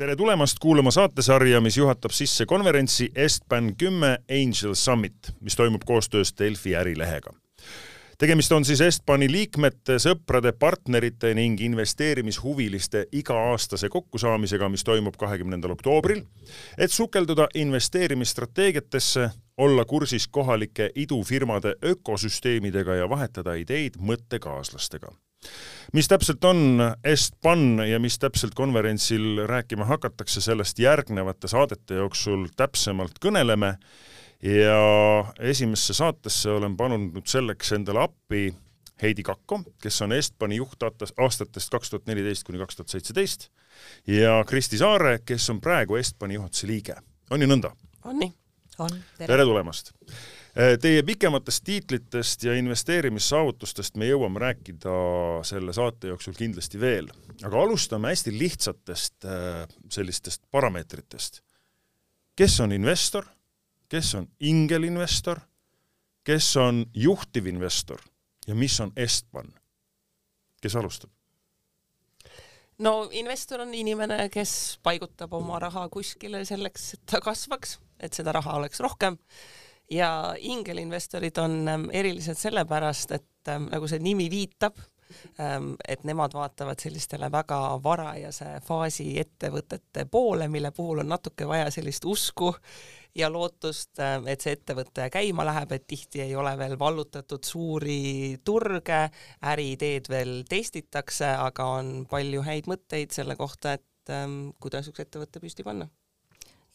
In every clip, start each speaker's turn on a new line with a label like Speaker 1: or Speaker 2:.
Speaker 1: tere tulemast kuulama saatesarja, mis juhatab sisse konverentsi Estban kümme Angel Summit, mis toimub koostöös Delfi ärilehega. tegemist on siis Estbani liikmete, sõprade, partnerite ning investeerimishuviliste iga-aastase kokkusaamisega, mis toimub kahekümnendal oktoobril, et sukelduda investeerimisstrateegiatesse, olla kursis kohalike idufirmade ökosüsteemidega ja vahetada ideid mõttekaaslastega mis täpselt on Estban ja mis täpselt konverentsil rääkima hakatakse, sellest järgnevate saadete jooksul täpsemalt kõneleme ja esimesse saatesse olen palunud selleks endale appi Heidi Kakko, kes on Estbani juht aastatest kaks tuhat neliteist kuni kaks tuhat seitseteist ja Kristi Saare, kes on praegu Estbani juhatuse liige. on ju nõnda?
Speaker 2: on nii,
Speaker 3: on.
Speaker 1: tere tulemast! Äh, teie pikematest tiitlitest ja investeerimissaavutustest me jõuame rääkida selle saate jooksul kindlasti veel, aga alustame hästi lihtsatest äh, sellistest parameetritest. kes on investor, kes on ingelinvestor, kes on juhtivinvestor ja mis on Estban? kes alustab?
Speaker 2: no investor on inimene, kes paigutab oma raha kuskile selleks, et ta kasvaks, et seda raha oleks rohkem ja ingelinvestorid on ähm, erilised sellepärast, et ähm, nagu see nimi viitab, ähm, et nemad vaatavad sellistele väga varajase faasi ettevõtete poole, mille puhul on natuke vaja sellist usku ja lootust, et see ettevõte käima läheb, et tihti ei ole veel vallutatud suuri turge, äriideed veel testitakse, aga on palju häid mõtteid selle kohta, et kuidas üks ettevõte püsti panna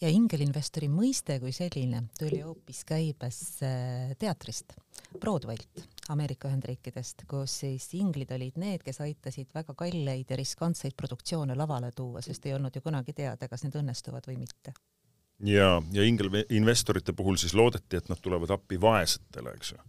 Speaker 3: ja ingelinvestori mõiste kui selline tuli hoopis käibes äh, teatrist, Broadway'lt, Ameerika Ühendriikidest, kus siis inglid olid need, kes aitasid väga kalleid ja riskantseid produktsioone lavale tuua, sest ei olnud ju kunagi teada, kas need õnnestuvad või mitte.
Speaker 1: ja, ja ingelinvestorite puhul siis loodeti, et nad tulevad appi vaesetele, eks ju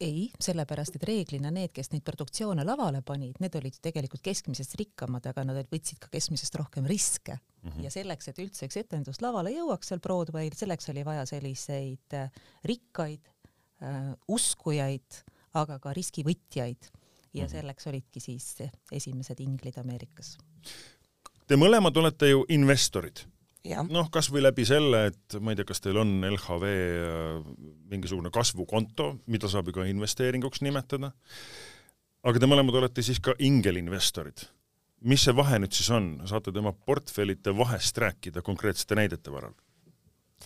Speaker 3: ei, sellepärast et reeglina need, kes neid produktsioone lavale panid, need olid tegelikult keskmisest rikkamad, aga nad võtsid ka keskmisest rohkem riske mm. -hmm. ja selleks, et üldse üks etendus lavale jõuaks seal Broadway'l, selleks oli vaja selliseid äh, rikkaid äh, uskujaid, aga ka riskivõtjaid ja mm -hmm. selleks olidki siis esimesed inglid Ameerikas.
Speaker 1: Te mõlemad olete ju investorid noh, kas või läbi selle, et ma ei tea, kas teil on LHV äh, mingisugune kasvukonto, mida saab ju ka investeeringuks nimetada, aga te mõlemad olete siis ka ingelinvestorid. mis see vahe nüüd siis on, saate te oma portfellide vahest rääkida konkreetsete näidete varal?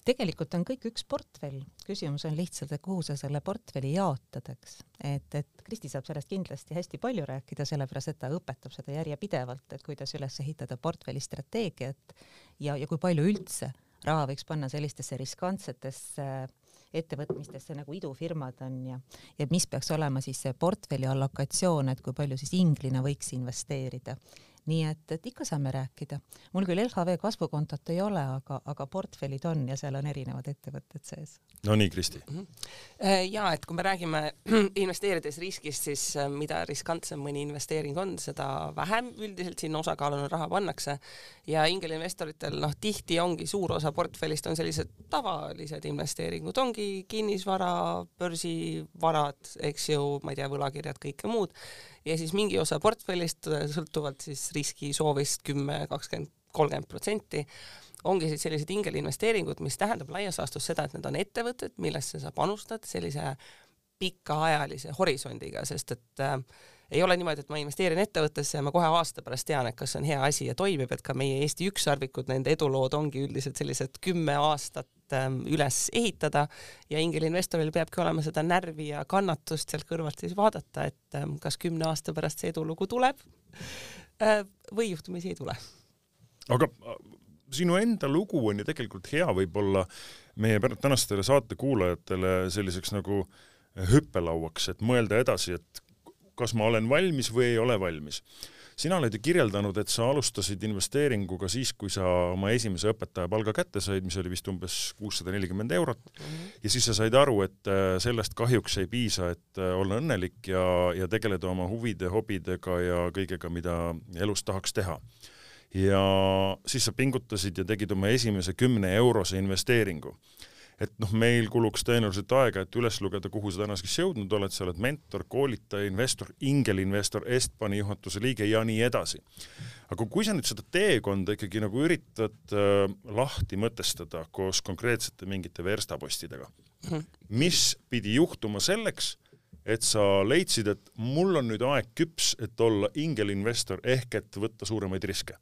Speaker 3: Tegelikult on kõik üks portfell, küsimus on lihtsalt, et kuhu sa selle portfelli jaotad, eks. et, et Kristi saab sellest kindlasti hästi palju rääkida, sellepärast et ta õpetab seda järjepidevalt, et kuidas üles ehitada portfelli strateegiat ja, ja kui palju üldse raha võiks panna sellistesse riskantsetesse ettevõtmistesse nagu idufirmad on ja, ja mis peaks olema siis see portfelli allokatsioon, et kui palju siis inglina võiks investeerida nii et, et ikka saame rääkida. mul küll LHV kasvukontot ei ole, aga, aga portfellid on ja seal on erinevad ettevõtted sees.
Speaker 1: no nii, Kristi mm.
Speaker 2: -hmm. ja et kui me räägime investeerides riskist, siis äh, mida riskantsem mõni investeering on, seda vähem üldiselt sinna osakaaluna raha pannakse ja ingelinvestoritel noh, tihti ongi suur osa portfellist on sellised tavalised investeeringud, ongi kinnisvara, börsivarad, eks ju, ma ei tea, võlakirjad, kõike muud ja siis mingi osa portfellist sõltuvalt siis riskisoovist kümme, kakskümmend, kolmkümmend protsenti ongi siis sellised ingelinvesteeringud, mis tähendab laias laastus seda, et need on ettevõtted, millesse sa panustad sellise pikaajalise horisondiga, sest et äh, ei ole niimoodi, et ma investeerin ettevõttesse ja ma kohe aasta pärast tean, et kas see on hea asi ja toimib, et ka meie Eesti ükssarvikud, nende edulood ongi üldiselt sellised kümme aastat ähm, üles ehitada ja ingelinvestoril peabki olema seda närvi ja kannatust sealt kõrvalt siis vaadata, et ähm, kas kümne aasta pärast see edulugu tuleb äh, või juhtumisi ei tule.
Speaker 1: aga äh, sinu enda lugu on ju tegelikult hea võib-olla meie tänastele saatekuulajatele selliseks nagu hüppelauaks, et mõelda edasi, et kas ma olen valmis või ei ole valmis. Sina oled ju kirjeldanud, et sa alustasid investeeringuga siis, kui sa oma esimese õpetaja palga kätte said, mis oli vist umbes kuussada nelikümmend eurot. Mm, -hmm. ja siis sa said aru, et äh, sellest kahjuks ei piisa, et äh, olla õnnelik ja, ja tegeleda oma huvide, hobidega ja kõigega, mida elus tahaks teha. Ja siis sa pingutasid ja tegid oma esimese kümne eurose investeeringu et noh, meil kuluks tõenäoliselt aega, et üles lugeda, kuhu sa tänaseks jõudnud oled, sa oled mentor, koolitaja, investor, ingelinvestor, Estbani juhatuse liige ja nii edasi. aga kui sa nüüd seda teekonda ikkagi nagu üritad äh, lahti mõtestada koos konkreetsete mingite verstapostidega, mhm. mis pidi juhtuma selleks, et sa leidsid, et mul on nüüd aeg küps, et olla ingelinvestor ehk et võtta suuremaid riske?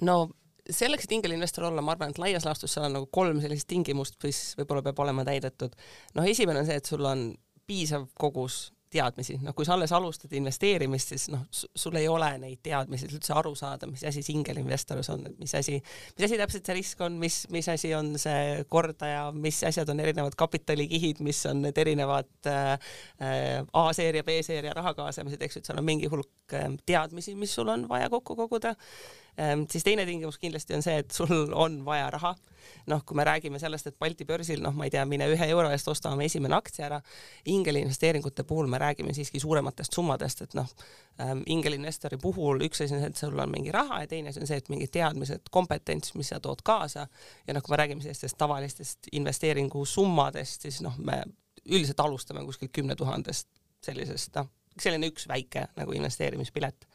Speaker 2: no selleks, et ingelinvestor olla, ma arvan, et laias laastus seal on nagu kolm sellist tingimust, mis võib-olla peab olema täidetud. noh, esimene on see, et sul on piisav kogus teadmisi, noh, kui sa alles alustad investeerimist, siis noh, sul ei ole neid teadmisi, et üldse aru saada, mis asi singelinvestorus on, et mis asi, mis asi täpselt see risk on, mis, mis asi on see kordaja, mis asjad on erinevad kapitalikihid, mis on need erinevad äh, äh A-seeria, B-seeria raha kaasamised, eks ju, et seal on mingi hulk äh, teadmisi, mis sul on vaja kokku koguda siis teine tingimus kindlasti on see, et sul on vaja raha. noh, kui me räägime sellest, et Balti börsil, noh, ma ei tea, mine ühe euro eest ostame esimene aktsia ära, ingelinvesteeringute puhul me räägime siiski suurematest summadest, et noh, ehm, ingelinvestori puhul üks asi on see, et sul on mingi raha ja teine asi on see, et mingid teadmised, kompetents, mis sa tood kaasa ja noh, kui me räägime sellistest tavalistest investeeringusummadest, siis noh, me üldiselt alustame kuskilt kümne tuhandest sellisest, noh, selline üks väike nagu investeerimispilet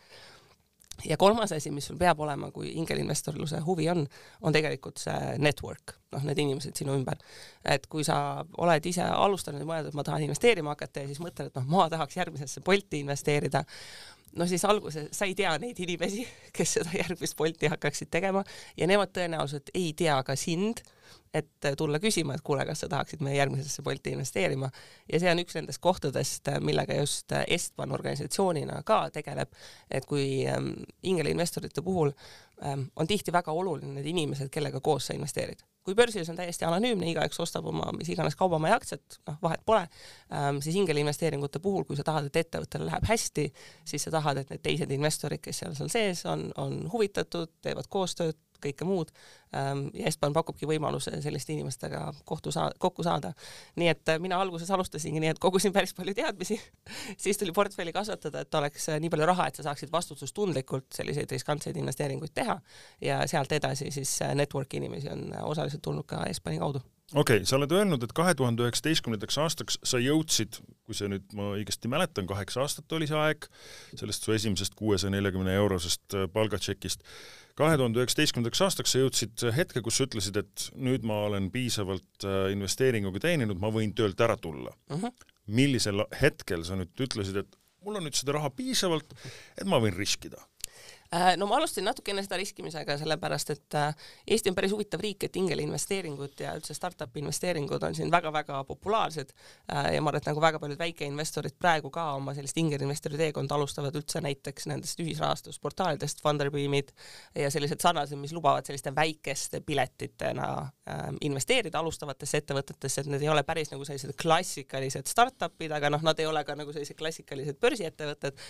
Speaker 2: ja kolmas asi, mis sul peab olema, kui ingelinvestorluse huvi on, on tegelikult see network, noh, need inimesed sinu ümber. et kui sa oled ise alustanud ja mõelnud, et ma tahan investeerima hakata ja siis mõtled, et noh, ma tahaks järgmisesse Bolti investeerida, no siis alguses sa ei tea neid inimesi, kes seda järgmist Bolti hakkaksid tegema ja nemad tõenäoliselt ei tea ka sind et tulla küsima, et kuule, kas sa tahaksid meie järgmisesse Bolti investeerima ja see on üks nendest kohtadest, millega just Estban organisatsioonina ka tegeleb, et kui ähm, ingelinvestorite puhul ähm, on tihti väga oluline need inimesed, kellega koos sa investeerid. kui börsil see on täiesti anonüümne, igaüks ostab oma mis iganes kaubamaja aktsiat, noh, vahet pole ähm,, siis ingelinvesteeringute puhul, kui sa tahad, et ettevõttel läheb hästi, siis sa tahad, et need teised investorid, kes seal seal sees on, on huvitatud, teevad koostööd, kõike muud. Ähm, ja Espan pakubki võimaluse selliste inimestega kohtu saa-, kokku saada. nii et äh, mina alguses alustasingi nii, et kogusin päris palju teadmisi. Siis tuli portfelli kasvatada, et oleks äh, nii palju raha, et sa saaksid vastutustundlikult selliseid riskantseid investeeringuid teha. Ja sealt edasi siis äh, network inimesi on osaliselt tulnud ka Espani kaudu
Speaker 1: okei okay,, sa oled öelnud, et kahe tuhande üheksateistkümnendaks aastaks sa jõudsid, kui see nüüd ma õigesti mäletan, kaheksa aastat oli see aeg, sellest su esimesest kuuesaja neljakümne eurosest palgatšekist kahe tuhande üheksateistkümnendaks aastaks sa jõudsid hetke, kus sa ütlesid, et nüüd ma olen piisavalt äh, investeeringuga teeninud, ma võin töölt ära tulla uh. Mhm. -huh. millisel hetkel sa nüüd ütlesid, et mul on nüüd seda raha piisavalt, et ma võin riskida?
Speaker 2: Äh, no ma alustasin natukene seda riskimisega, sellepärast et äh, Eesti on päris huvitav riik, et ingeliinvesteeringud ja üldse startup'i investeeringud on siin väga-väga populaarsed äh, ja ma arvan, et nagu väga paljud väikeinvestorid praegu ka oma sellist ingeliinvestori teekonda alustavad üldse näiteks nendest ühisrahastusportaalidest, Funderbeamid ja sellised sarnased, mis lubavad selliste väikeste piletitena investeerida alustavatesse ettevõtetesse, et need ei ole päris nagu sellised klassikalised startup'id, aga noh, nad ei ole ka nagu sellised klassikalised börsiettevõtted,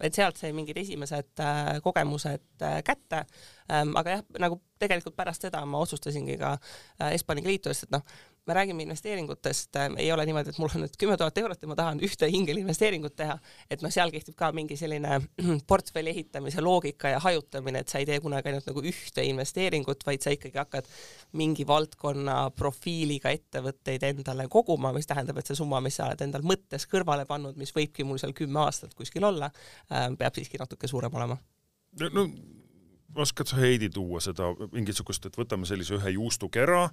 Speaker 2: et sealt sai mingid esimesed kogemused äh, kätte. Ähm, aga jah, nagu tegelikult pärast seda ma otsustasingi ka äh, Espaniga liituda, sest et noh, me räägime investeeringutest, äh, ei ole niimoodi, et mul on nüüd kümme tuhat eurot ja ma tahan ühte ingelinvesteeringut teha, et noh, seal kehtib ka mingi selline portfelli ehitamise loogika ja hajutamine, et sa ei tee kunagi ainult nagu ühte investeeringut, vaid sa ikkagi hakkad mingi valdkonna profiiliga ettevõtteid endale koguma, mis tähendab, et see summa, mis sa oled endal mõttes kõrvale pannud, mis võibki mul seal kümme aastat kuskil olla, peab siiski natuke suurem olema
Speaker 1: no oskad sa Heidi tuua seda mingisugust, et võtame sellise ühe juustukera,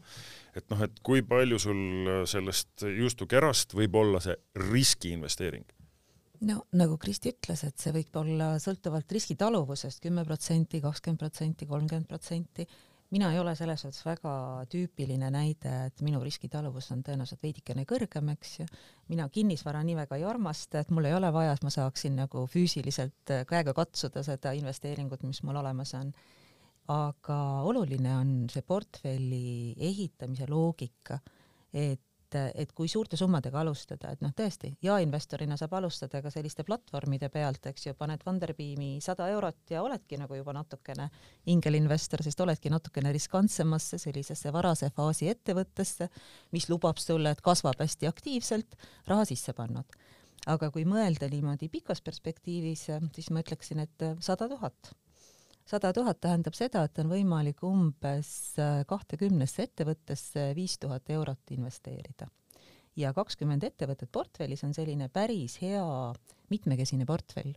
Speaker 1: et noh, et kui palju sul sellest juustukerast võib olla see riskiinvesteering?
Speaker 3: no nagu Kristi ütles, et see võib olla sõltuvalt riskitaluvusest kümme protsenti, kakskümmend protsenti, kolmkümmend protsenti mina ei ole selles suhtes väga tüüpiline näide, et minu riskitaluvus on tõenäoliselt veidikene kõrgem, eks ju. mina kinnisvara nii väga ei armasta, et mul ei ole vaja, et ma saaksin nagu füüsiliselt käega katsuda seda investeeringut, mis mul olemas on. aga oluline on see portfelli ehitamise loogika, et et, et kui suurte summadega alustada, et noh, tõesti, jaeinvestorina saab alustada ka selliste platvormide pealt, eks ju, paned Funderbeami sada eurot ja oledki nagu juba natukene ingelinvestor, sest oledki natukene riskantsemasse sellisesse varase faasi ettevõttesse, mis lubab sulle, et kasvab hästi aktiivselt, raha sisse pannud. aga kui mõelda niimoodi pikas perspektiivis, siis ma ütleksin, et sada tuhat sada tuhat tähendab seda, et on võimalik umbes äh, kahtekümnesse ettevõttesse viis tuhat eurot investeerida. ja kakskümmend ettevõtet portfellis on selline päris hea mitmekesine portfell.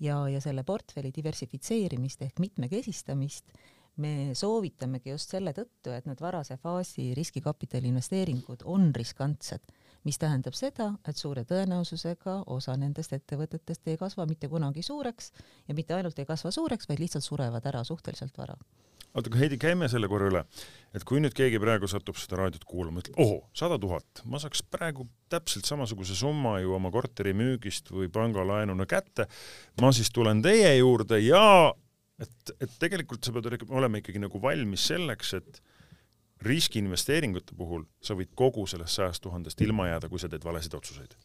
Speaker 3: ja, ja selle portfelli diversifitseerimist ehk mitmekesistamist me soovitamegi just selle tõttu, et need varase faasi riskikapitali investeeringud on riskantsed mis tähendab seda, et suure tõenäosusega osa nendest ettevõtetest ei kasva mitte kunagi suureks ja mitte ainult ei kasva suureks, vaid lihtsalt surevad ära suhteliselt vara.
Speaker 1: Oota, aga Heidi, käime selle korra üle, et kui nüüd keegi praegu satub seda raadiot kuulama, ütleb, ohoh, sada tuhat, ma saaks praegu täpselt samasuguse summa ju oma korteri müügist või pangalaenuna kätte, ma siis tulen teie juurde ja et, et tegelikult sa pead olema ikkagi nagu valmis selleks, et riskiinvesteeringute puhul sa võid kogu sellest sajast tuhandest ilma jääda, kui sa teed valesid otsuseid.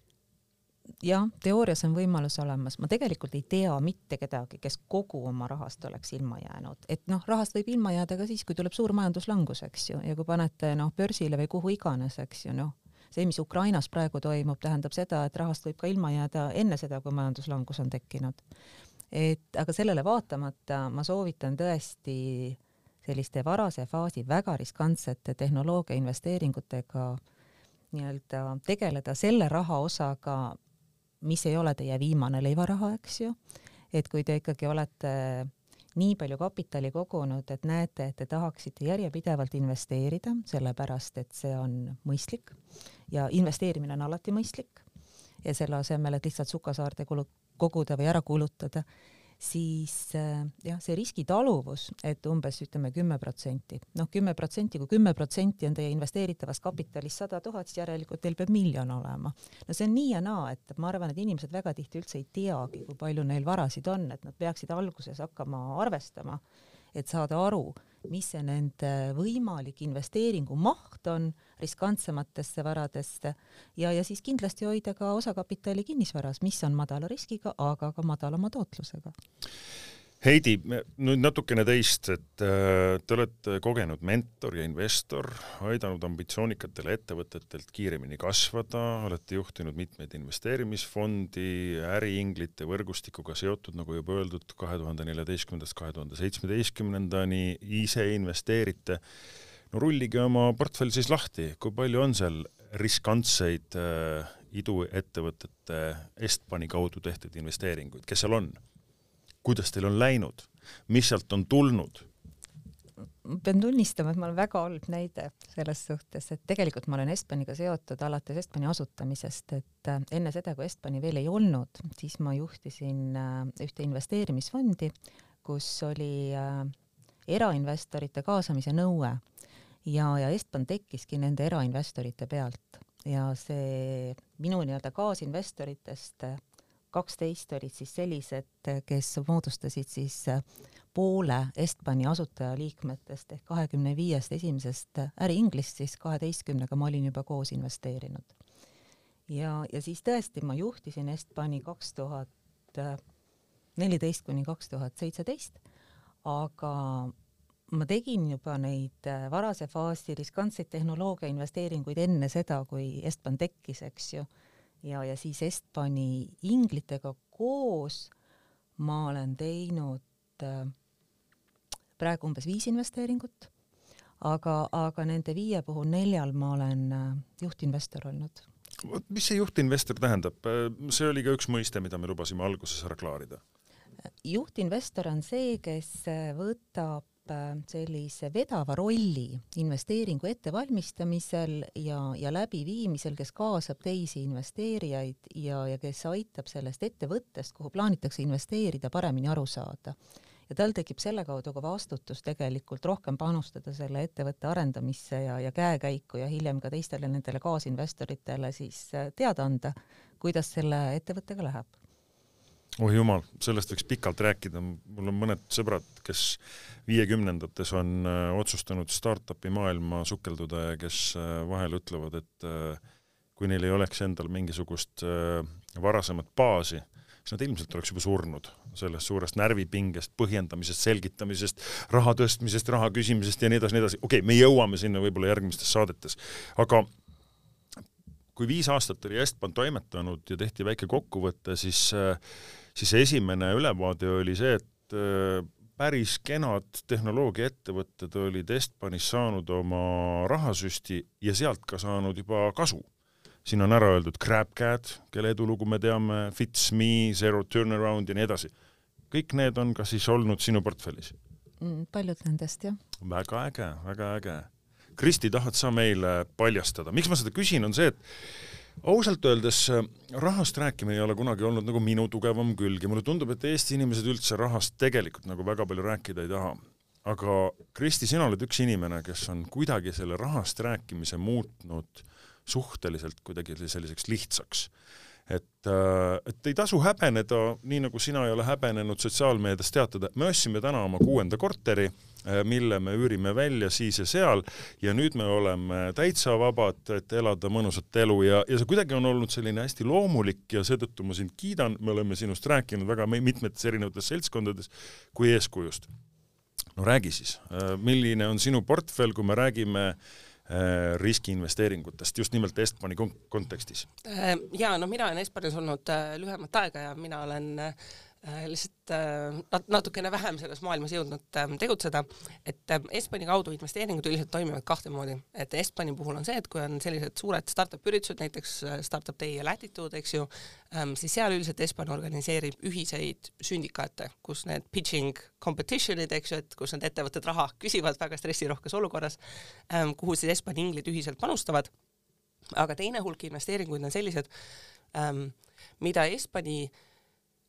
Speaker 3: Jah, teoorias on võimalus olemas, ma tegelikult ei tea mitte kedagi, kes kogu oma rahast oleks ilma jäänud, et noh, rahast võib ilma jääda ka siis, kui tuleb suur majanduslangus, eks ju, ja kui panete noh, börsile või kuhu iganes, eks ju, noh, see, mis Ukrainas praegu toimub, tähendab seda, et rahast võib ka ilma jääda enne seda, kui majanduslangus on tekkinud. et aga sellele vaatamata ma soovitan tõesti selliste varase faasi väga riskantsete tehnoloogia investeeringutega nii-öelda tegeleda selle raha osaga, mis ei ole teie viimane leivaraha, eks ju, et kui te ikkagi olete nii palju kapitali kogunud, et näete, et te tahaksite järjepidevalt investeerida, sellepärast et see on mõistlik ja investeerimine on alati mõistlik ja selle asemel, et lihtsalt sukasaarte kulu koguda või ära kulutada, siis äh, jah, see riskitaluvus, et umbes ütleme kümme protsenti, noh, kümme protsenti, kui kümme protsenti on teie investeeritavast kapitalist sada tuhat, siis järelikult teil peab miljon olema. no see on nii ja naa, et ma arvan, et inimesed väga tihti üldse ei teagi, kui palju neil varasid on, et nad peaksid alguses hakkama arvestama, et saada aru, mis see nende võimalik investeeringu maht on riskantsematesse varadesse ja, ja siis kindlasti hoida ka osakapitali kinnisvaras, mis on madala riskiga, aga ka madalama tootlusega.
Speaker 1: Heidi, nüüd natukene teist, et äh, te olete kogenud mentor ja investor, aidanud ambitsioonikatel ettevõtetel kiiremini kasvada, olete juhtinud mitmeid investeerimisfondi, äriinglite võrgustikuga seotud, nagu juba öeldud, kahe tuhande neljateistkümnendast kahe tuhande seitsmeteistkümnendani, ise investeerite. no rullige oma portfell siis lahti, kui palju on seal riskantseid äh, iduettevõtete Estbani kaudu tehtud investeeringuid, kes seal on? Kuidas teil on läinud, mis sealt on tulnud?
Speaker 3: pean tunnistama, et ma olen väga halb näide selles suhtes, et tegelikult ma olen Estbaniga seotud alates Estbani asutamisest, et äh, enne seda, kui Estbani veel ei olnud, siis ma juhtisin äh, ühte investeerimisfondi, kus oli äh, erainvestorite kaasamise nõue ja, ja Estban tekkiski nende erainvestorite pealt ja see minu nii-öelda kaasinvestoritest kaksteist olid siis sellised, kes moodustasid siis poole Estbani asutajaliikmetest ehk kahekümne viiest esimesest äriinglist, siis kaheteistkümnega ma olin juba koos investeerinud. ja, ja siis tõesti ma juhtisin Estbani kaks tuhat neliteist kuni kaks tuhat seitseteist, aga ma tegin juba neid varase faasi riskantseid tehnoloogia investeeringuid enne seda, kui Estban tekkis, eks ju ja, ja siis Estbani inglitega koos ma olen teinud äh, praegu umbes viis investeeringut, aga, aga nende viie puhul neljal ma olen äh, juhtinvestor olnud.
Speaker 1: mis see juhtinvestor tähendab? see oli ka üks mõiste, mida me lubasime alguses ära klaarida.
Speaker 3: juhtinvestor on see, kes võtab Äh, sellise vedava rolli investeeringu ettevalmistamisel ja, ja läbiviimisel, kes kaasab teisi investeerijaid ja, ja kes aitab sellest ettevõttest, kuhu plaanitakse investeerida, paremini aru saada. ja tal tekib selle kaudu ka vastutus tegelikult rohkem panustada selle ettevõtte arendamisse ja, ja käekäiku ja hiljem ka teistele nendele kaasinvestoritele siis äh, teada anda, kuidas selle ettevõttega läheb
Speaker 1: oh jumal, sellest võiks pikalt rääkida, mul on mõned sõbrad, kes viiekümnendates on äh, otsustanud startup'i maailma sukelduda ja kes äh, vahel ütlevad, et äh, kui neil ei oleks endal mingisugust varasemat baasi, siis nad ilmselt oleks juba surnud sellest suurest närvipingest, põhjendamisest, selgitamisest, raha tõstmisest, raha küsimisest ja nii edasi, nii edasi, okei okay,, me jõuame sinna võib-olla järgmistes saadetes, aga kui viis aastat oli Estban toimetanud ja tehti väike kokkuvõte, siis siis esimene ülevaade oli see, et äh, päris kenad tehnoloogiaettevõtted olid Estbanis saanud oma rahasüsti ja sealt ka saanud juba kasu. siin on ära öeldud GrabCAD, kelle edulugu me teame, FitsMe, Zero Turnaround ja nii edasi. kõik need on ka siis olnud sinu portfellis?
Speaker 3: Mm, paljud nendest, jah.
Speaker 1: väga äge, väga äge. Kristi, tahad sa meile paljastada, miks ma seda küsin, on see, et ausalt öeldes äh, rahast rääkimine ei ole kunagi olnud nagu minu tugevam külg ja mulle tundub, et Eesti inimesed üldse rahast tegelikult nagu väga palju rääkida ei taha. aga Kristi, sina oled üks inimene, kes on kuidagi selle rahast rääkimise muutnud suhteliselt kuidagi selliseks lihtsaks et, äh, et ei tasu häbeneda, nii nagu sina ei ole häbenenud sotsiaalmeedias teatada, me ostsime täna oma kuuenda korteri, äh, mille me üürime välja siis ja seal ja nüüd me oleme täitsa vabad, et elada mõnusat elu ja, ja see kuidagi on olnud selline hästi loomulik ja seetõttu ma sind kiidan, me oleme sinust rääkinud väga mitmetes erinevates seltskondades kui eeskujust. no räägi siis, äh, milline on sinu portfell, kui me räägime äh, riskiinvesteeringutest just nimelt Estbani kontekstis?
Speaker 2: Äh, ja no mina olen Estbanis olnud äh, lühemat aega ja mina olen Äh, lihtsalt äh, natukene vähem selles maailmas jõudnud ähm, tegutseda, et ähm, Espani kaudu investeeringud üldiselt toimivad kahte moodi, et Espani puhul on see, et kui on sellised suured startup üritused, näiteks äh, Startup Day ja Latitude, eks ju, ähm, siis seal üldiselt Espan organiseerib ühiseid sündikaate, kus need pitching competition'id, eks ju, et kus need ettevõtted raha küsivad väga stressirohkes olukorras, kuhu siis Espani inglid ühiselt panustavad. aga teine hulk investeeringuid on sellised, mida Espani äh,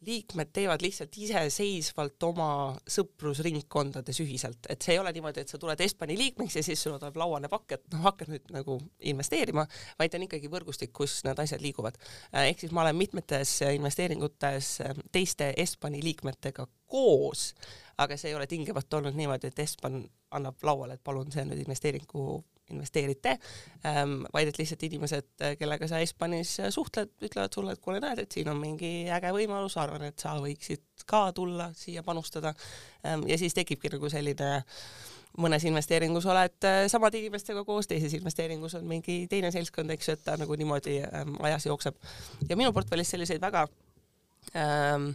Speaker 2: liikmed teevad lihtsalt iseseisvalt oma sõprusringkondades ühiselt, et see ei ole niimoodi, et sa tuled Espani liikmeks ja siis sulle tuleb lauane pakk, et noh, hakka nüüd nagu investeerima, vaid on ikkagi võrgustik, kus need asjad liiguvad. Äh, ehk siis ma olen mitmetes investeeringutes äh, teiste Espani liikmetega koos, aga see ei ole tingimata olnud niimoodi, et Espan annab lauale, et palun see nüüd investeeringu investeerite ähm,, vaid et lihtsalt inimesed, kellega sa Hispaanias suhtled, ütlevad sulle, et kuule, näed, et siin on mingi äge võimalus, arvan, et sa võiksid ka tulla siia panustada ähm,. ja siis tekibki nagu selline mõnes investeeringus oled äh, samade inimestega koos, teises investeeringus on mingi teine seltskond, eks ju, et ta nagu niimoodi ähm, ajas jookseb. ja minu portfellis selliseid väga ähm,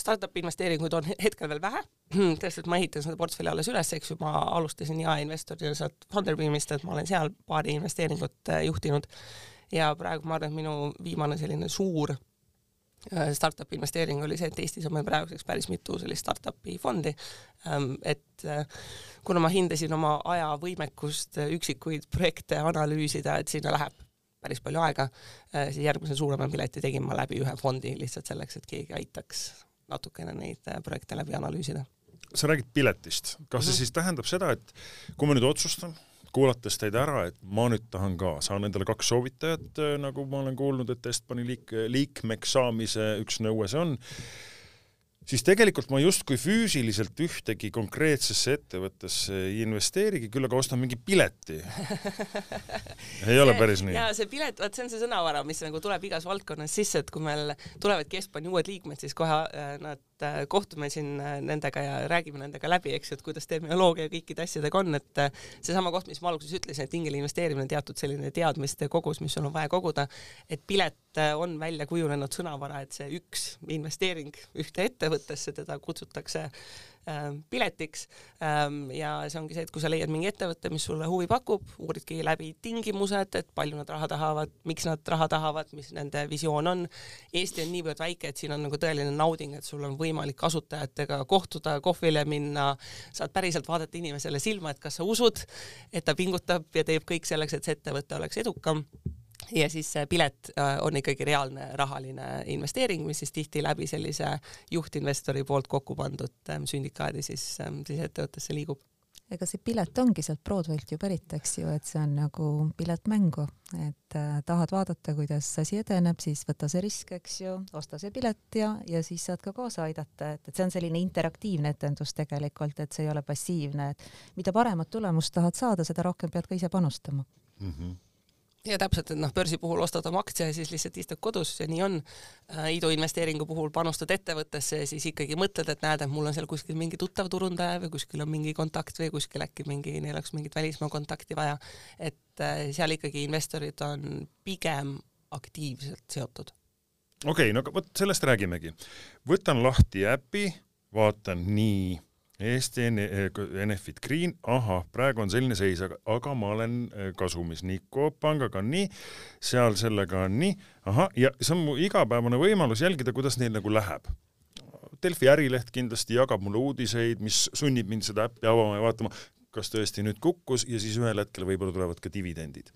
Speaker 2: startup'i investeeringuid on hetkel veel vähe, tõesti, et ma ehitan seda portfelli alles üles, eks ju, ma alustasin jaeinvestorina sealt Funderbeamist, et ma olen seal paari investeeringut äh, juhtinud. Ja praegu ma arvan, et minu viimane selline suur äh, startup'i investeering oli see, et Eestis on meil praeguseks päris mitu sellist startup'i fondi, ähm, et äh, kuna ma hindasin oma aja võimekust üksikuid projekte analüüsida, et sinna läheb päris palju aega, siis järgmise suurema pileti tegin ma läbi ühe fondi lihtsalt selleks, et keegi aitaks natukene neid äh, projekte läbi analüüsida.
Speaker 1: sa räägid piletist, kas see mm -hmm. siis tähendab seda, et kui ma nüüd otsustan, kuulates teid ära, et ma nüüd tahan ka, saan endale kaks soovitajat, äh, nagu ma olen kuulnud, et Estbani liik-, liikmeks saamise üks nõue see on, siis tegelikult ma justkui füüsiliselt ühtegi konkreetsesse ettevõttesse ei investeerigi, küll aga ostan mingi pileti ei ole päris nii?
Speaker 2: jaa, see pilet, vaat see on see sõnavara, mis nagu tuleb igas valdkonnas sisse, et kui meil tulevad Keskpani uued liikmed, siis kohe äh, nad äh, kohtume siin äh, nendega ja räägime nendega läbi, eks ju, et kuidas terminoloogia kõikide asjadega on, et seesama koht, mis ma alguses ütlesin, et ingeli investeerimine on teatud selline teadmiste kogus, mis sul on vaja koguda, et pilet on välja kujunenud sõnavara, et see üks investeering ühte ettevõttesse ettevõttesse, teda kutsutakse äh, piletiks. Ähm, ja see ongi see, et kui sa leiad mingi ettevõtte, mis sulle huvi pakub, uuridki läbi tingimused, et palju nad raha tahavad, miks nad raha tahavad, mis nende visioon on. Eesti on niivõrd väike, et siin on nagu tõeline nauding, et sul on võimalik kasutajatega kohtuda, kohvile minna, saad päriselt vaadata inimesele silma, et kas sa usud, et ta pingutab ja teeb kõik selleks, et see ettevõte oleks edukam ja siis see pilet äh, on ikkagi reaalne rahaline investeering, mis siis tihti läbi sellise juhtinvestori poolt kokku pandud ähm, sündikaadi siis, ähm, siis ettevõttesse liigub.
Speaker 3: Ega see pilet ongi sealt Broadway'lt ju pärit, eks ju, et see on nagu pilet mängu, et äh, tahad vaadata, kuidas asi edeneb, siis võta see risk, eks ju, osta see pilet ja, ja siis saad ka kaasa aidata, et, et see on selline interaktiivne etendus tegelikult, et see ei ole passiivne, et mida paremat tulemust tahad saada, seda rohkem pead ka ise panustama. Mm.
Speaker 2: -hmm ja täpselt, et noh, börsi puhul ostad oma aktsia ja siis lihtsalt istud kodus ja nii on äh,. iduinvesteeringu puhul panustad ettevõttesse ja siis ikkagi mõtled, et näed, et mul on seal kuskil mingi tuttav turundaja või kuskil on mingi kontakt või kuskil äkki mingi, neil oleks mingit välismaa kontakti vaja. et äh, seal ikkagi investorid on pigem aktiivselt seotud.
Speaker 1: okei okay,, no vot sellest räägimegi. võtan lahti äpi, vaatan nii Eesti Enefit Green, ahah, praegu on selline seis, aga, aga ma olen äh, kasumis. Nii Coop Pangaga on nii, seal sellega on nii, ahah, ja see on mu igapäevane võimalus jälgida, kuidas neil nagu läheb. Delfi ärileht kindlasti jagab mulle uudiseid, mis sunnib mind seda äppi avama ja vaatama, kas tõesti nüüd kukkus ja siis ühel hetkel võib-olla tulevad ka dividendid.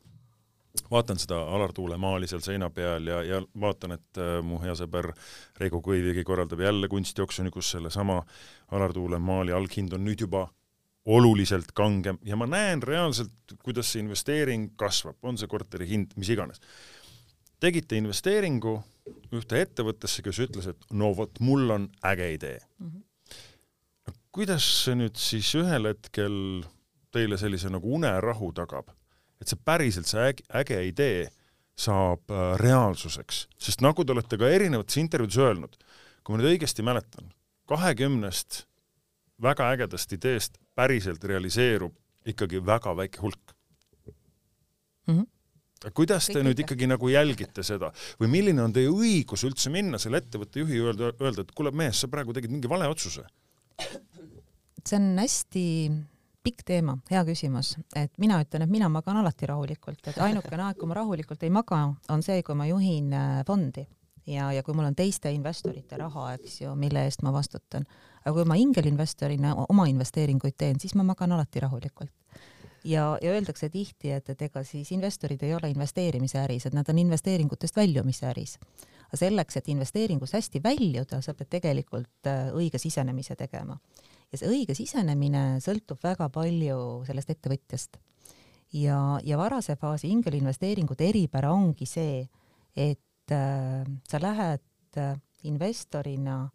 Speaker 1: Vaatan seda Alar Tuule maali seal seina peal ja, ja vaatan, et äh, mu hea sõber Reigo Kõivigi korraldab jälle kunstioksjoni, kus sellesama Alar Tuule maali alghind on nüüd juba oluliselt kangem ja ma näen reaalselt, kuidas see investeering kasvab, on see korteri hind, mis iganes. tegite investeeringu ühte ettevõttesse, kes ütles, et no vot, mul on äge idee mm. -hmm. kuidas see nüüd siis ühel hetkel teile sellise nagu unerahu tagab? et see päriselt, see äge, äge idee saab äh, reaalsuseks, sest nagu te olete ka erinevates intervjuudes öelnud, kui ma nüüd õigesti mäletan, kahekümnest väga ägedast ideest päriselt realiseerub ikkagi väga väike hulk. Mm. -hmm kuidas te nüüd ikkagi nagu jälgite seda? Või milline on teie õigus üldse minna selle ettevõtte juhi öelda, öelda, et kuule mees, sa praegu tegid mingi vale otsuse?
Speaker 3: see on hästi pikk teema, hea küsimus, et mina ütlen, et mina magan alati rahulikult, et ainukene aeg, kui ma rahulikult ei maga, on see, kui ma juhin äh, fondi ja, ja kui mul on teiste investorite raha, eks ju, mille eest ma vastutan. aga kui ma ingelinvestorina oma investeeringuid teen, siis ma magan alati rahulikult. ja, ja öeldakse tihti, et, et ega siis investorid ei ole investeerimise äris, et nad on investeeringutest väljumise äris. aga selleks, et investeeringus hästi väljuda, sa pead tegelikult äh, õige sisenemise tegema ja see õige sisenemine sõltub väga palju sellest ettevõtjast. ja, ja varase faasi ingelinvesteeringute eripära ongi see, et äh, sa lähed äh, investorina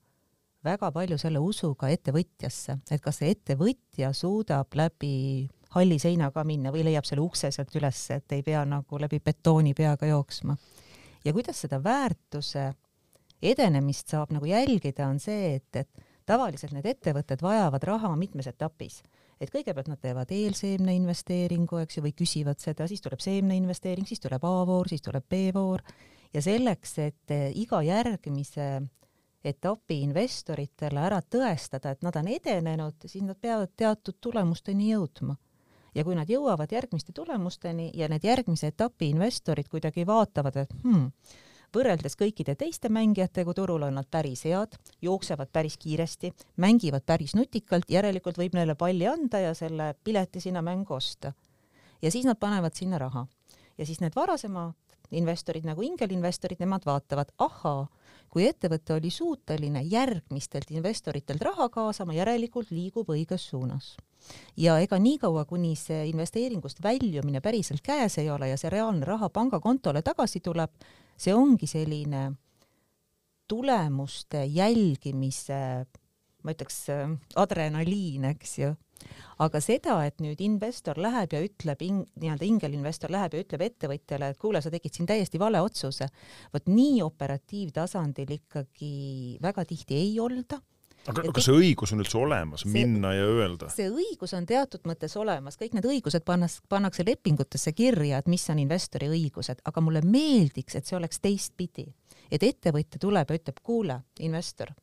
Speaker 3: väga palju selle usuga ettevõtjasse, et kas see ettevõtja suudab läbi halli seinaga minna või leiab selle ukse sealt üles, et ei pea nagu läbi betooni peaga jooksma. ja kuidas seda väärtuse edenemist saab nagu jälgida, on see, et, et tavaliselt need ettevõtted vajavad raha mitmes etapis et kõigepealt nad teevad eelseemne investeeringu, eks ju, või küsivad seda, siis tuleb seemne investeering, siis tuleb A-voor, siis tuleb B-voor ja selleks, et eh, iga järgmise etapi investoritele ära tõestada, et nad on edenenud, siis nad peavad teatud tulemusteni jõudma. ja kui nad jõuavad järgmiste tulemusteni ja need järgmise etapi investorid kuidagi vaatavad, et hmm, võrreldes kõikide teiste mängijatega turul on nad päris head, jooksevad päris kiiresti, mängivad päris nutikalt, järelikult võib neile palli anda ja selle pileti sinna mängu osta. ja siis nad panevad sinna raha. ja siis need varasemad investorid nagu ingelinvestorid, nemad vaatavad, ahaa, kui ettevõte oli suuteline järgmistelt investoritelt raha kaasama, järelikult liigub õiges suunas. ja ega niikaua, kuni see investeeringust väljumine päriselt käes ei ole ja see reaalne raha pangakontole tagasi tuleb, see ongi selline tulemuste jälgimise, ma ütleks, adrenaliin, eks ju. Aga seda, et nüüd investor läheb ja ütleb, nii-öelda ingelinvestor läheb ja ütleb ettevõtjale, et kuule, sa tegid siin täiesti vale otsuse, vot nii operatiivtasandil ikkagi väga tihti ei olda
Speaker 1: aga kas see õigus on üldse olemas, minna ja öelda?
Speaker 3: see õigus on teatud mõttes olemas, kõik need õigused pannas, pannakse lepingutesse kirja, et mis on investori õigused, aga mulle meeldiks, et see oleks teistpidi. et ettevõtja tuleb ja ütleb, kuule, investor,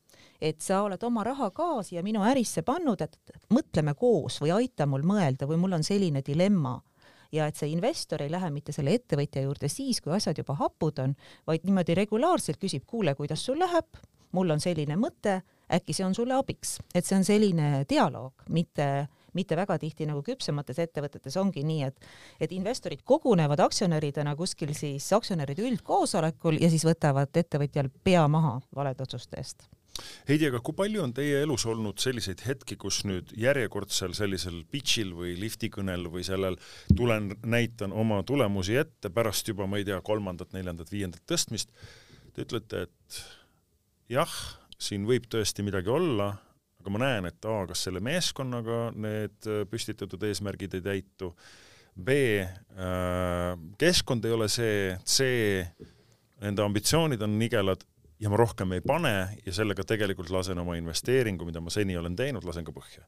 Speaker 3: et sa oled oma raha ka siia minu ärisse pannud, et mõtleme koos või aita mul mõelda või mul on selline dilemma. Ja et see investor ei lähe mitte selle ettevõtja juurde siis, kui asjad juba hapud on, vaid niimoodi regulaarselt küsib, kuule, kuidas sul läheb, mul on selline mõte äkki see on sulle abiks, et see on selline dialoog, mitte mitte väga tihti nagu küpsemates ettevõtetes ongi nii, et et investorid kogunevad aktsionäridena kuskil siis aktsionäride üldkoosolekul ja siis võtavad ettevõtjal pea maha valede otsuste eest.
Speaker 1: Heidi, aga kui palju on teie elus olnud selliseid hetki, kus nüüd järjekordsel sellisel pitch'il või liftikõnel või sellel tulen, näitan oma tulemusi ette pärast juba, ma ei tea, kolmandat, neljandat, viiendat tõstmist, te ütlete, et jah, siin võib tõesti midagi olla, aga ma näen, et A, kas selle meeskonnaga need püstitatud eesmärgid ei täitu, B, äh, keskkond ei ole see, C, nende ambitsioonid on nigelad ja ma rohkem ei pane ja sellega tegelikult lasen oma investeeringu, mida ma seni olen teinud, lasen ka põhja.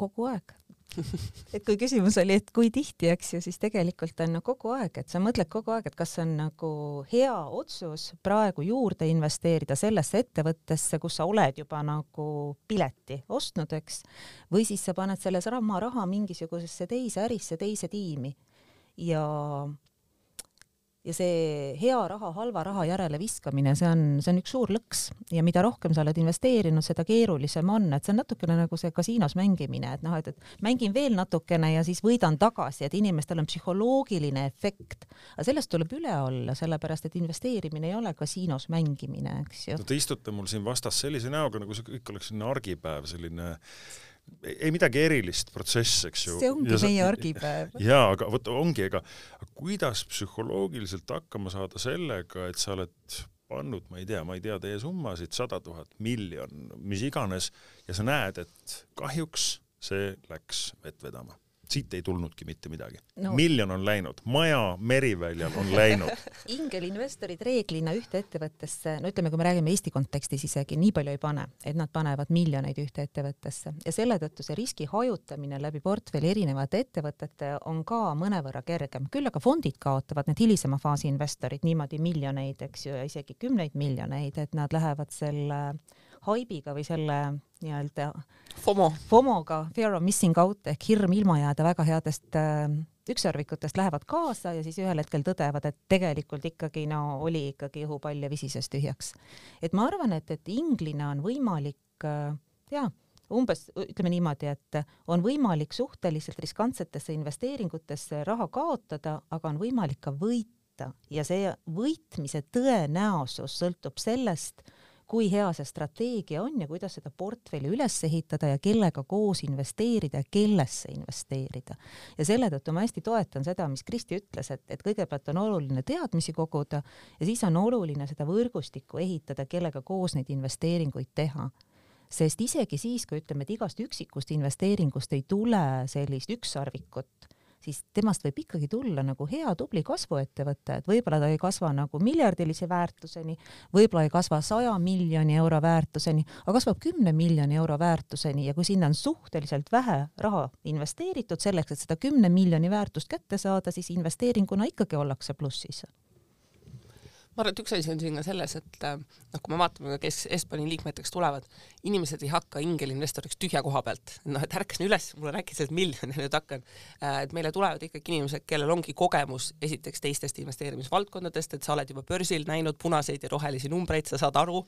Speaker 3: kogu aeg, et kui küsimus oli, et kui tihti, eks ju, siis tegelikult on no kogu aeg, et sa mõtled kogu aeg, et kas on nagu hea otsus praegu juurde investeerida sellesse ettevõttesse, kus sa oled juba nagu pileti ostnud, eks, või siis sa paned selle sama raha mingisugusesse teise ärisse, teise tiimi ja ja see hea raha halva raha järele viskamine, see on, see on üks suur lõks ja mida rohkem sa oled investeerinud, seda keerulisem on, et see on natukene nagu see kasiinos mängimine, et noh, et, et mängin veel natukene ja siis võidan tagasi, et inimestel on psühholoogiline efekt. aga sellest tuleb üle olla, sellepärast et investeerimine ei ole kasiinos mängimine, eks ju.
Speaker 1: no te istute mul siin vastas sellise näoga, nagu see kõik oleks selline argipäev, selline ei midagi erilist protsess, eks ju.
Speaker 3: see ongi ja meie argipäev.
Speaker 1: jaa, aga vot ongi, ega kuidas psühholoogiliselt hakkama saada sellega, et sa oled pannud, ma ei tea, ma ei tea teie summasid, sada tuhat, miljon, mis iganes, ja sa näed, et kahjuks see läks vett vedama siit ei tulnudki mitte midagi. No.. miljon on läinud, maja Meriväljal on läinud.
Speaker 3: Ingelinvestorid reeglina ühte ettevõttesse, no ütleme, kui me räägime Eesti kontekstis isegi, nii palju ei pane, et nad panevad miljoneid ühte ettevõttesse. Ja selle tõttu see riski hajutamine läbi portfelli erinevate ettevõtete on ka mõnevõrra kergem, küll aga fondid kaotavad, need hilisema faasi investorid niimoodi miljoneid, eks ju, ja isegi kümneid miljoneid, et nad lähevad selle haibiga või selle nii-öelda
Speaker 2: FOMO.
Speaker 3: FOMO-ga, fear of missing out ehk hirm ilma jääda väga headest äh, ükssarvikutest lähevad kaasa ja siis ühel hetkel tõdevad, et tegelikult ikkagi no oli ikkagi õhupall ja visises tühjaks. et ma arvan, et, et inglina on võimalik äh, jaa, umbes ütleme niimoodi, et on võimalik suhteliselt riskantsetesse investeeringutesse raha kaotada, aga on võimalik ka võita ja see võitmise tõenäosus sõltub sellest, kui hea see strateegia on ja kuidas seda portfelli üles ehitada ja kellega koos investeerida ja kellesse investeerida. ja selle tõttu ma hästi toetan seda, mis Kristi ütles, et, et kõigepealt on oluline teadmisi koguda ja siis on oluline seda võrgustikku ehitada, kellega koos neid investeeringuid teha sest isegi siis, kui ütleme, et igast üksikust investeeringust ei tule sellist ükssarvikut, siis temast võib ikkagi tulla nagu hea tubli kasvuettevõte, et võib-olla ta ei kasva nagu miljardilise väärtuseni, võib-olla ei kasva saja miljoni euro väärtuseni, aga kasvab kümne miljoni euro väärtuseni ja kui sinna on suhteliselt vähe raha investeeritud selleks, et seda kümne miljoni väärtust kätte saada, siis investeeringuna ikkagi ollakse plussis
Speaker 2: ma arvan, et üks asi on siin ka selles, et äh, noh, kui me vaatame, kes Espani liikmeteks tulevad, inimesed ei hakka ingelinvestoriks tühja koha pealt, noh, et ärkasin üles, mul on äkki sellest miljon ja nüüd hakkan, äh, et meile tulevad ikkagi inimesed, kellel ongi kogemus esiteks teistest investeerimisvaldkondadest, et sa oled juba börsil näinud punaseid ja rohelisi numbreid, sa saad aru,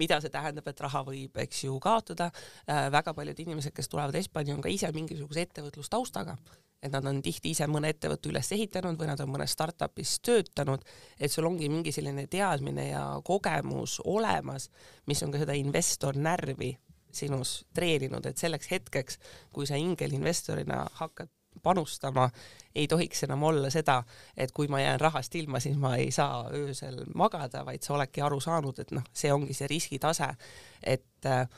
Speaker 2: mida see tähendab, et raha võib, eks ju, kaotada. Äh, väga paljud inimesed, kes tulevad Espani, on ka ise mingisuguse ettevõtlustaustaga et nad on tihti ise mõne ettevõtte üles ehitanud või nad on mõnes startup'is töötanud, et sul ongi mingi selline teadmine ja kogemus olemas, mis on ka seda investor närvi sinus treeninud, et selleks hetkeks, kui sa ingelinvestorina hakkad panustama, ei tohiks enam olla seda, et kui ma jään rahast ilma, siis ma ei saa öösel magada, vaid sa oledki aru saanud, et noh, see ongi see riskitase, et äh,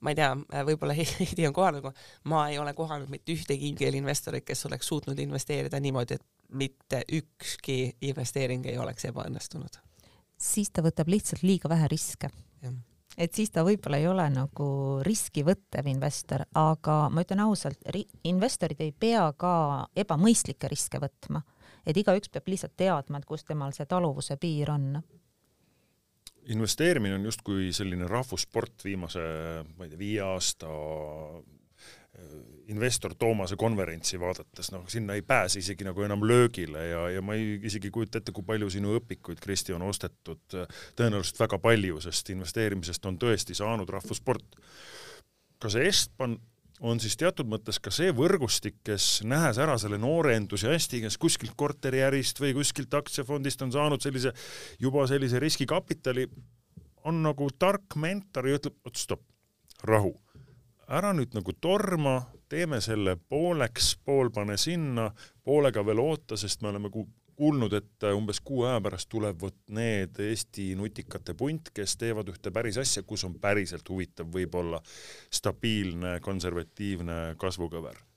Speaker 2: ma ei tea, võib-olla Heidi on kohanud, aga ma ei ole kohanud mitte ühtegi ingel-investorit, kes oleks suutnud investeerida niimoodi, et mitte ükski investeering ei oleks ebaõnnestunud.
Speaker 3: siis ta võtab lihtsalt liiga vähe riske. et siis ta võib-olla ei ole nagu riski võttev investor, aga ma ütlen ausalt, investorid ei pea ka ebamõistlikke riske võtma, et igaüks peab lihtsalt teadma, et kus temal see taluvuse piir on
Speaker 1: investeerimine on justkui selline rahvussport viimase, ma ei tea, viie aasta äh, investor Toomase konverentsi vaadates, noh, sinna ei pääse isegi nagu enam löögile ja, ja ma ei isegi kujuta ette, kui palju sinu õpikuid, Kristi, on ostetud, tõenäoliselt väga palju, sest investeerimisest on tõesti saanud rahvussport. ka see Estban on siis teatud mõttes ka see võrgustik, kes nähes ära selle noore entusiasti, kes kuskilt korteriärist või kuskilt aktsiafondist on saanud sellise, juba sellise riskikapitali, on nagu tark mentor ja ütleb, oot stopp, rahu, ära nüüd nagu torma, teeme selle pooleks, pool pane sinna, poolega veel oota, sest me oleme kuulnud, et umbes kuu aja pärast tuleb vot need Eesti nutikate punt, kes teevad ühte päris asja, kus on päriselt huvitav võib-olla stabiilne konservatiivne kasvukõver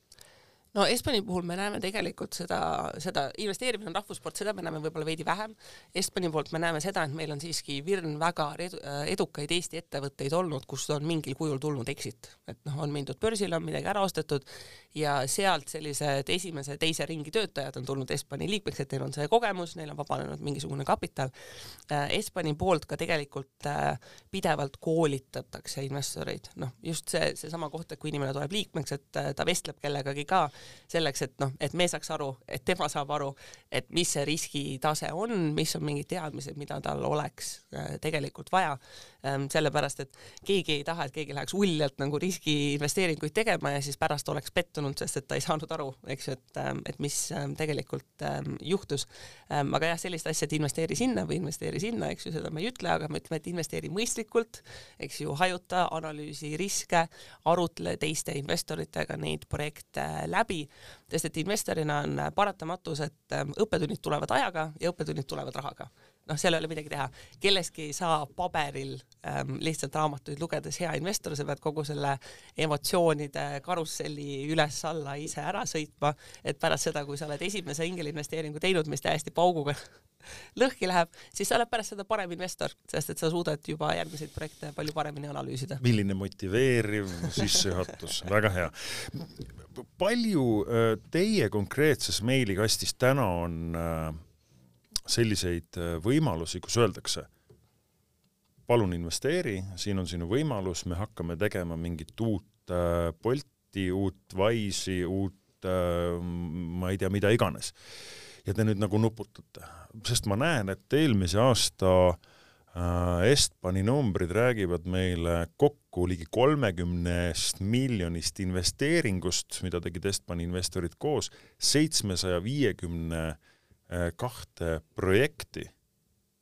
Speaker 2: no Espani puhul me näeme tegelikult seda, seda investeerimine on rahvussport, seda me näeme võib-olla veidi vähem. Espani poolt me näeme seda, et meil on siiski virn väga edu, edukaid Eesti ettevõtteid olnud, kust on mingil kujul tulnud exit, et noh, on mindud börsile, on midagi ära ostetud ja sealt sellised esimese, teise ringi töötajad on tulnud Espani liikmeks, et neil on see kogemus, neil on vabanenud mingisugune kapital. Espani poolt ka tegelikult äh, pidevalt koolitatakse investoreid, noh, just see, seesama koht, et kui inimene tuleb liikmeks, et äh, ta vestleb kellegagi ka selleks, et noh, et me saaks aru, et tema saab aru, et mis see riskitase on, mis on mingid teadmised, mida tal oleks äh, tegelikult vaja. Ähm, sellepärast, et keegi ei taha, et keegi läheks uljalt nagu riskiinvesteeringuid tegema ja siis pärast oleks pettunud, sest et ta ei saanud aru, eks ju, et, ähm, et mis ähm, tegelikult juhtus. aga jah, sellist asja, et investeeri sinna või investeeri sinna, eks ju, seda me ei ütle, aga me ütleme, et investeeri mõistlikult, eks ju, hajuta, analüüsi riske, arutle teiste investoritega neid projekte läbi, sest et investorina on paratamatus, et õppetunnid tulevad ajaga ja õppetunnid tulevad rahaga noh, seal ei ole midagi teha, kellestki ei saa paberil ähm, lihtsalt raamatuid lugedes hea investor, sa pead kogu selle emotsioonide karusselli üles-alla ise ära sõitma, et pärast seda, kui sa oled esimese ingelinvesteeringu teinud, mis täiesti pauguga lõhki läheb, siis sa oled pärast seda parem investor, sest et sa suudad juba järgmiseid projekte palju paremini analüüsida.
Speaker 1: milline motiveeriv sissejuhatus, väga hea. palju äh, teie konkreetses meilikastis täna on äh, selliseid äh, võimalusi, kus öeldakse, palun investeeri, siin on sinu võimalus, me hakkame tegema mingit uut äh, Bolti, uut Wise'i, uut äh, ma ei tea, mida iganes. ja te nüüd nagu nuputate, sest ma näen, et eelmise aasta Estbani numbrid räägivad meile kokku ligi kolmekümnest miljonist investeeringust, mida tegid Estbani investorid koos, seitsmesaja viiekümne kahte projekti,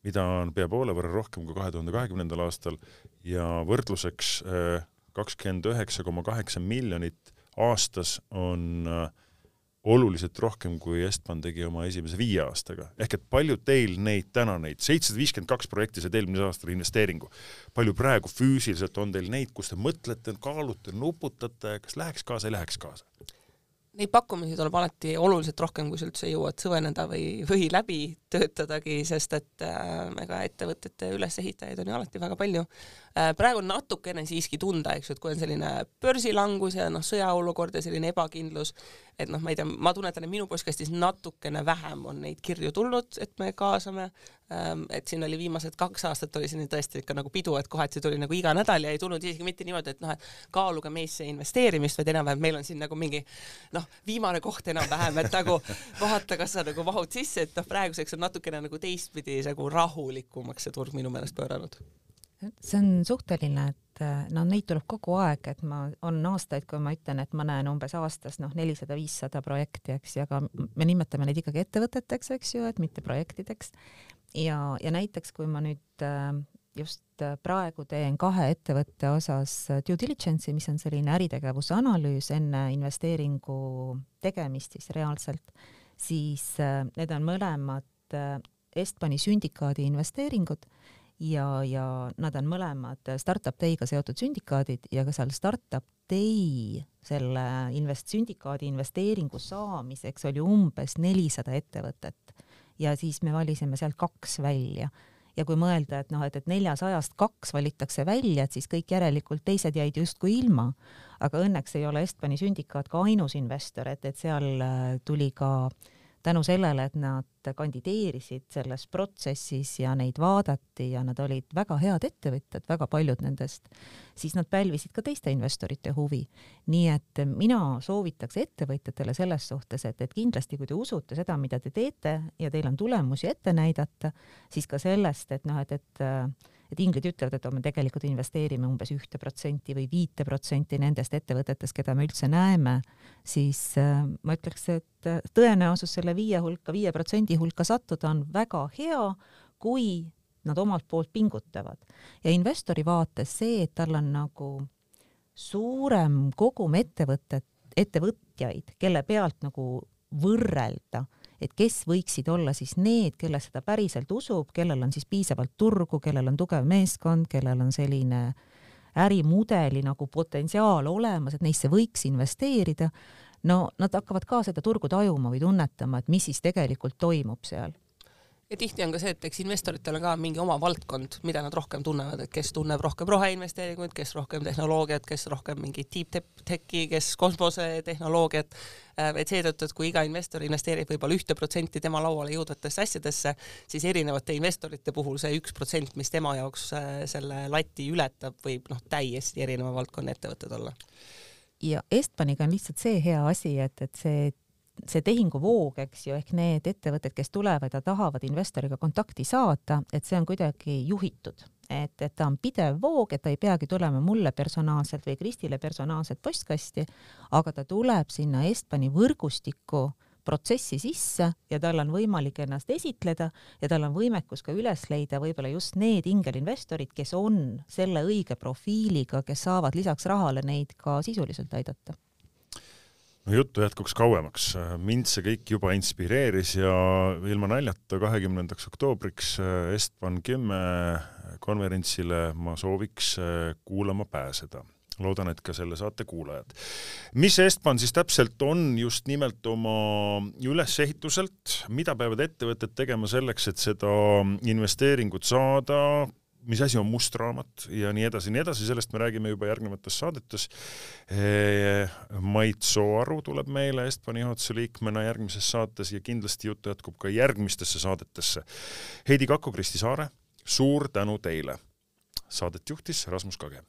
Speaker 1: mida on pea poole võrra rohkem kui kahe tuhande kahekümnendal aastal ja võrdluseks äh, kakskümmend üheksa koma kaheksa miljonit aastas on äh, oluliselt rohkem, kui Estban tegi oma esimese viie aastaga. ehk et palju teil neid täna, neid seitsesada viiskümmend kaks projekti said eelmise aastal investeeringu, palju praegu füüsiliselt on teil neid, kus te mõtlete, kaalute, nuputate, kas läheks kaasa, ei läheks kaasa?
Speaker 2: Neid pakkumisi tuleb alati oluliselt rohkem, kui sa üldse jõuad süveneda või, või läbi töötadagi, sest et äh, ega ettevõtete ülesehitajaid on ju alati väga palju. Praegu on natukene siiski tunda, eks ju, et kui on selline börsilangus ja noh, sõjaolukord ja selline ebakindlus, et noh, ma ei tea, ma tunnetan, et minu postkastis natukene vähem on neid kirju tulnud, et me kaasame. Ähm,, et siin oli viimased kaks aastat oli siin tõesti ikka nagu pidu, et kohati tuli nagu iga nädal ja ei tulnud isegi mitte niimoodi, et noh, et kaaluge meisse investeerimist, vaid enam-vähem meil on siin nagu mingi noh, viimane koht enam-vähem, et nagu vaata, kas sa nagu mahud sisse, et noh, praeguseks on natukene nagu teistpidi nagu rahulikumaks see turg minu meelest pööranud
Speaker 3: see on suhteline, et äh, no neid tuleb kogu aeg, et ma, on aastaid, kui ma ütlen, et ma näen umbes aastas noh, nelisada, viissada projekti, eks ju, aga me nimetame neid ikkagi ettevõteteks, eks ju, et mitte projektideks. ja, ja näiteks kui ma nüüd äh, just äh, praegu teen kahe ettevõtte osas due diligence'i, mis on selline äritegevuse analüüs enne investeeringu tegemist siis reaalselt, siis need on mõlemad Estbani sündikaadi investeeringud ja, ja nad on mõlemad Startup Day'ga seotud sündikaadid ja ka seal Startup Day selle invest-, sündikaadi investeeringu saamiseks oli umbes nelisada ettevõtet ja siis me valisime sealt kaks välja ja kui mõelda, et noh, et, et neljasajast kaks valitakse välja, et siis kõik järelikult teised jäid justkui ilma. aga õnneks ei ole Estbani sündikaat ka ainus investor, et, et seal äh, tuli ka äh, tänu sellele, et nad kandideerisid selles protsessis ja neid vaadati ja nad olid väga head ettevõtjad, väga paljud nendest, siis nad pälvisid ka teiste investorite huvi. nii et mina soovitaks ettevõtjatele selles suhtes, et, et kindlasti, kui te usute seda, mida te teete ja teil on tulemusi ette näidata, siis ka sellest, et noh, et, et et inglid ütlevad, et me tegelikult investeerime umbes ühte protsenti või viite protsenti nendest ettevõtetest, keda me üldse näeme, siis äh, ma ütleks, et äh, tõenäosus selle viie hulka, viie protsendi hulka sattuda on väga hea, kui nad omalt poolt pingutavad. ja investori vaates see, et tal on nagu suurem kogum ettevõtet, ettevõtjaid, kelle pealt nagu võrrelda et kes võiksid olla siis need, kelle seda päriselt usub, kellel on siis piisavalt turgu, kellel on tugev meeskond, kellel on selline ärimudeli nagu potentsiaal olemas, et neisse võiks investeerida. no nad hakkavad ka seda turgu tajuma või tunnetama, et mis siis tegelikult toimub seal
Speaker 2: ja tihti on ka see, et eks investoritel on ka mingi oma valdkond, mida nad rohkem tunnevad, et kes tunneb rohkem roheinvesteeringuid, kes rohkem tehnoloogiat, kes rohkem mingit deep tech'i, kes kosmosetehnoloogiat. Äh, et seetõttu, et kui iga investor investeerib võib-olla ühte protsenti tema lauale jõudvatesse asjadesse, siis erinevate investorite puhul see üks protsent, mis tema jaoks äh, selle lati ületab, võib noh, täiesti erineva valdkonna ettevõtted olla
Speaker 3: ja Estbaniga on lihtsalt see hea asi, et, et see see tehinguvoog, eks ju, ehk need ettevõtted, kes tulevad ja tahavad investoriga kontakti saada, et see on kuidagi juhitud, et, et ta on pidev voog, et ta ei peagi tulema mulle personaalselt või Kristile personaalselt postkasti, aga ta tuleb sinna Estbani võrgustikku protsessi sisse ja tal on võimalik ennast esitleda ja tal on võimekus ka üles leida võib-olla just need ingelinvestorid, kes on selle õige profiiliga, kes saavad lisaks rahale neid ka sisuliselt aidata
Speaker 1: no juttu jätkuks kauemaks, mind see kõik juba inspireeris ja ilma naljata kahekümnendaks oktoobriks äh, Estban kümme konverentsile ma sooviks äh, kuulama pääseda. Loodan, et ka selle saate kuulajad. mis Estban siis täpselt on just nimelt oma ülesehituselt, mida peavad ettevõtted tegema selleks, et seda investeeringut saada, mis asi on must raamat ja nii edasi ja nii edasi, sellest me räägime juba järgnevates saadetes. Mait Sooaru tuleb meile Estbani juhatuse liikmena järgmises saates ja kindlasti jutt jätkub ka järgmistesse saadetesse. Heidi Kakko, Kristi Saare, suur tänu teile. Saadet juhtis Rasmus Kage